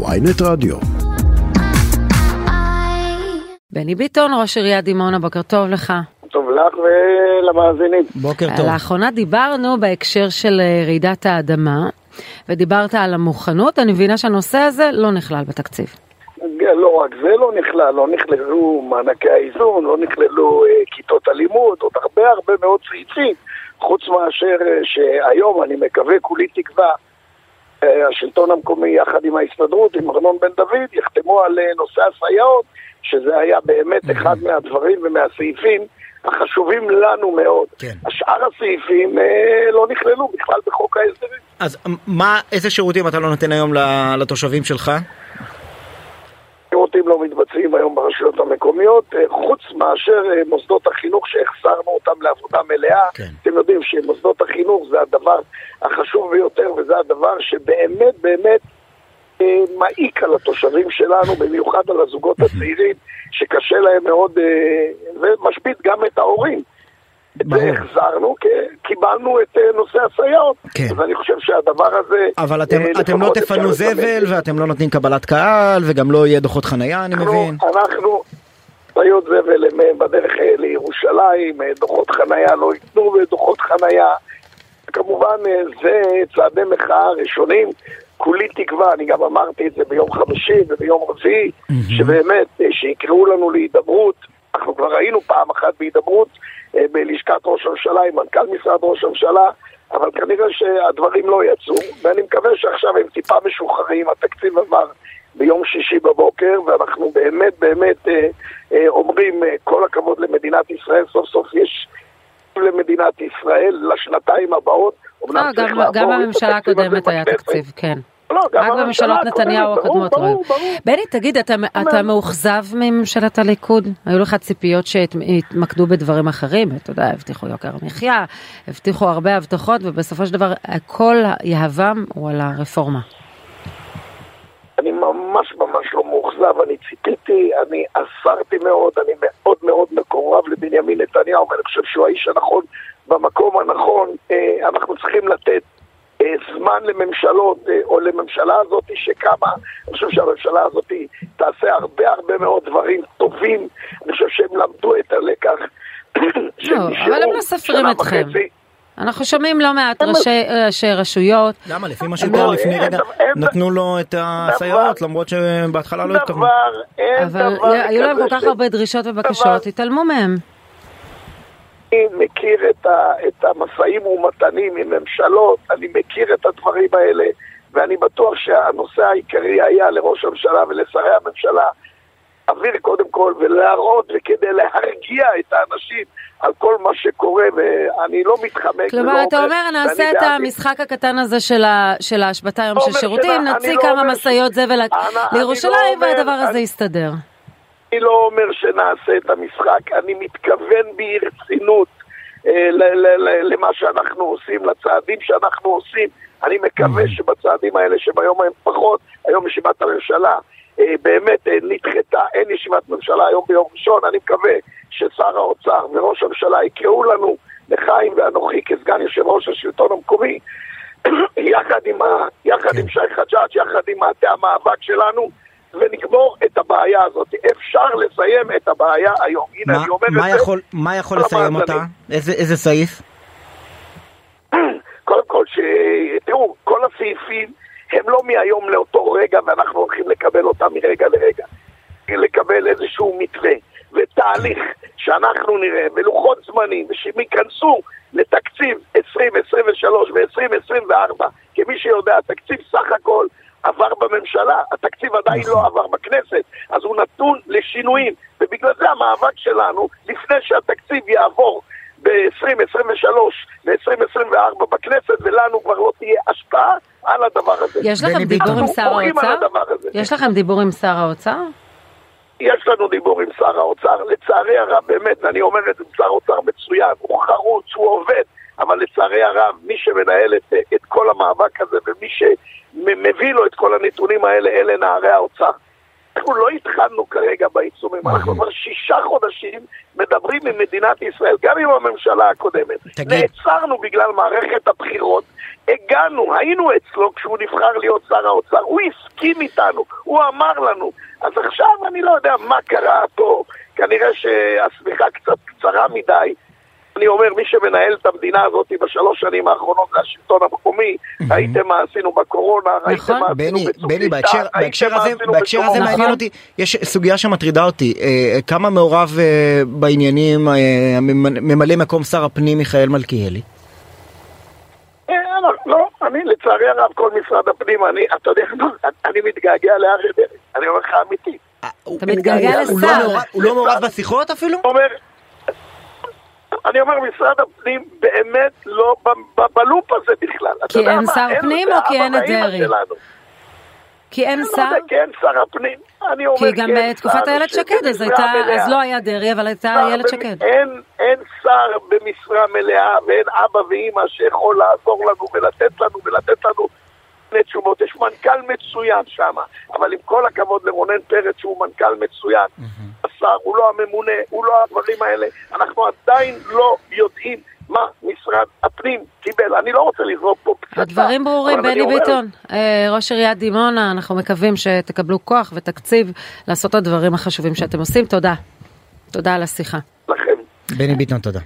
ויינט רדיו. בני ביטון, ראש עיריית דימונה, בוקר טוב לך. טוב לך ולמאזינים. בוקר טוב. לאחרונה דיברנו בהקשר של אה, רעידת האדמה, ודיברת על המוכנות, אני מבינה שהנושא הזה לא נכלל בתקציב. לא רק זה לא נכלל, לא נכללו מענקי האיזון, לא נכללו אה, כיתות הלימוד, עוד הרבה הרבה מאוד סעיפים, חוץ מאשר אה, שהיום אני מקווה, כולי תקווה, השלטון המקומי יחד עם ההסתדרות, עם ארנון בן דוד, יחתמו על אה, נושא הסייעות, שזה היה באמת אחד מהדברים ומהסעיפים החשובים לנו מאוד. כן. השאר הסעיפים אה, לא נכללו בכלל בחוק ההסדרים. אז מה, איזה שירותים אתה לא נותן היום לתושבים שלך? שירותים לא מתבצעים היום ברשויות המקומיות, אה, חוץ מאשר אה, מוסדות החינוך שהחזרנו אותם לעבודה מלאה. כן. אתם יודעים שמוסדות החינוך זה הדבר החשוב ביותר, וזה הדבר שבאמת באמת אה, מעיק על התושבים שלנו, במיוחד על הזוגות הצעירים, שקשה להם מאוד, ומשבית גם את ההורים. את זה ברור. החזרנו, כי קיבלנו את אה, נושא הסייעות. כן. אז אני חושב שהדבר הזה... אבל אתם, אה, אתם לא לפחות אפשר תפנו. זבל ואתם לא נותנים קבלת קהל וגם לא יהיה דוחות חנייה אני אנחנו, מבין. אנחנו, בעיות זבל הם אה, בדרך לירושלים, דוחות חנייה לא ייתנו ודוחות חנייה. כמובן זה צעדי מחאה ראשונים. כולי תקווה, אני גם אמרתי את זה ביום חמישי וביום רביעי, שבאמת, אה, שיקראו לנו להידברות. היינו פעם אחת בהידברות אה, בלשכת ראש הממשלה עם מנכ"ל משרד ראש הממשלה, אבל כנראה שהדברים לא יצאו, ואני מקווה שעכשיו הם טיפה משוחררים, התקציב עבר ביום שישי בבוקר, ואנחנו באמת באמת אה, אה, אומרים אה, כל הכבוד למדינת ישראל, סוף סוף יש למדינת ישראל לשנתיים הבאות. לא, גם, גם בממשלה הקודמת היה. תקציב, כן. לא, גם רק בממשלות נתניהו הקודמות. ברור. ברור. בני, תגיד, אתה, אתה מאוכזב מממשלת הליכוד? היו לך ציפיות שהתמקדו בדברים אחרים? אתה יודע, הבטיחו יוקר המחיה, הבטיחו הרבה הבטחות, ובסופו של דבר כל יהבם הוא על הרפורמה. אני ממש ממש לא מאוכזב, אני ציפיתי, אני אסרתי מאוד, אני מאוד מאוד מקורב לבנימין נתניהו, ואני חושב שהוא האיש הנכון במקום הנכון. אה, אנחנו צריכים לתת זמן לממשלות, אה, או לממשלה הזאת שקמה. אני חושב שהממשלה הזאת תעשה הרבה הרבה מאוד דברים טובים. אני חושב שהם למדו את הלקח. לא, אבל הם לא סופרים אתכם. אנחנו שומעים לא מעט ראשי רשויות. למה? לפי מה לא, שתואר לפני רגע נתנו לו את הסייעות למרות שבהתחלה לא התכוונו. אבל היו להם כל כך הרבה דרישות ובקשות, התעלמו מהם. אני מכיר את, ה, את המשאים ומתנים עם ממשלות, אני מכיר את הדברים האלה, ואני בטוח שהנושא העיקרי היה לראש הממשלה ולשרי הממשלה להעביר קודם כל ולהראות וכדי להרגיע את האנשים על כל מה שקורה, ואני לא מתחמק. כלומר, אתה אומר, נעשה את המשחק הקטן הזה של ה- של ההשבתה היום לא של אומר שירותים, אני נוציא לא כמה משאיות זבל אני- אני לירושלים, לא אומר- והדבר הזה אני- יסתדר. אני לא אומר שנעשה את המשחק, אני מתכוון ברצינות אה, למה שאנחנו עושים, לצעדים שאנחנו עושים. אני מקווה שבצעדים האלה שביום הם פחות, היום ישיבת הממשלה אה, באמת אה, נדחתה, אין ישיבת ממשלה היום ביום ראשון, אני מקווה ששר האוצר וראש הממשלה יקראו לנו, לחיים ואנוכי כסגן יושב ראש השלטון המקומי, יחד עם, ה, יחד עם שי חג'אג', יחד עם מטה המאבק שלנו, ונגמור את הבעיה הזאת. אפשר לסיים את הבעיה היום. הנה, מה- אני אומר מה את זה. יכול- מה יכול לסיים אותה? איזה איזה סעיף? קודם כל, ש... תראו, כל הסעיפים הם לא מהיום לאותו רגע, ואנחנו הולכים לקבל אותם מרגע לרגע. לקבל איזשהו מתווה ותהליך שאנחנו נראה, ולוחות זמנים, ושהם ייכנסו לתקציב 2023 ו-2024, כי מי שיודע, התקציב סך הכל עבר בממשלה, התקציב עדיין לא עבר בכנסת, אז הוא נתון לשינויים, ובגלל זה המאבק שלנו, לפני שהתקציב יעבור ב-2023 ו-2024 בכנסת, ולנו כבר לא תהיה השפעה על הדבר הזה. יש לכם דיבור. עם שר האוצר? יש לכם דיבור עם שר האוצר? יש לנו דיבור עם שר האוצר, לצערי הרב, באמת, אני אומר את זה, שר האוצר מצוין, הוא חרוץ, הוא עובד, אבל לצערי הרב, מי שמנהל את, את כל המאבק הזה ומי שמביא לו את כל הנתונים האלה, אלה נערי האוצר. אנחנו לא התחלנו כרגע בעיצומים, אנחנו כבר שישה חודשים מדברים עם מדינת ישראל, גם עם הממשלה הקודמת. תגיד. נעצרנו בגלל מערכת הבחירות, הגענו, היינו אצלו כשהוא נבחר להיות שר האוצר, הוא הסכים איתנו, הוא אמר לנו. אז עכשיו אני לא יודע מה קרה פה, כנראה שהשמיכה קצת קצרה מדי. אני אומר, מי שמנהל את המדינה הזאת בשלוש שנים האחרונות זה השלטון המקומי. ראיתם מה עשינו בקורונה, ראיתם מה עשינו בני, בהקשר, הזה. מעניין אותי, יש סוגיה שמטרידה אותי, אה, כמה מעורב אה, בעניינים אה, ממלא מקום שר הפנים מיכאל מלכיאלי? לא, לא, אני לצערי הרב, כל משרד הפנים, אני, אתה יודע מה, אני מתגעגע לאריה דרעי, אני אומר לך אמיתי. הוא- אתה מתגעגע הוא- הוא לא לשר. הוא לא מעורב בשיחות אפילו? אני אומר, אני אומר, משרד הפנים באמת לא בלופ הזה בכלל. כי אין שר פנים או כי אין את דרעי? כי אין אני לא שר? יודע, כן שר הפנים. אני אומר, כי גם כן, בתקופת שר איילת שקד אז לא היה דרעי אבל הייתה שר איילת שקד. אין, אין שר במשרה מלאה ואין אבא ואימא שיכול לעזור לנו ולתת לנו ולתת לנו מיני תשובות. יש מנכ"ל מצוין שם, אבל עם כל הכבוד לרונן פרץ שהוא מנכ"ל מצוין, השר, הוא לא הממונה, הוא לא הדברים האלה. אנחנו עדיין לא יודעים מה משרד הפנים קיבל. אני לא רוצה לזרוק פה פצצה. הדברים ברורים, בני אומר, ביטון, אה, ראש עיריית דימונה, אנחנו מקווים שתקבלו כוח ותקציב לעשות את הדברים החשובים שאתם עושים. תודה. תודה על השיחה. לכם. בני ביטון, תודה.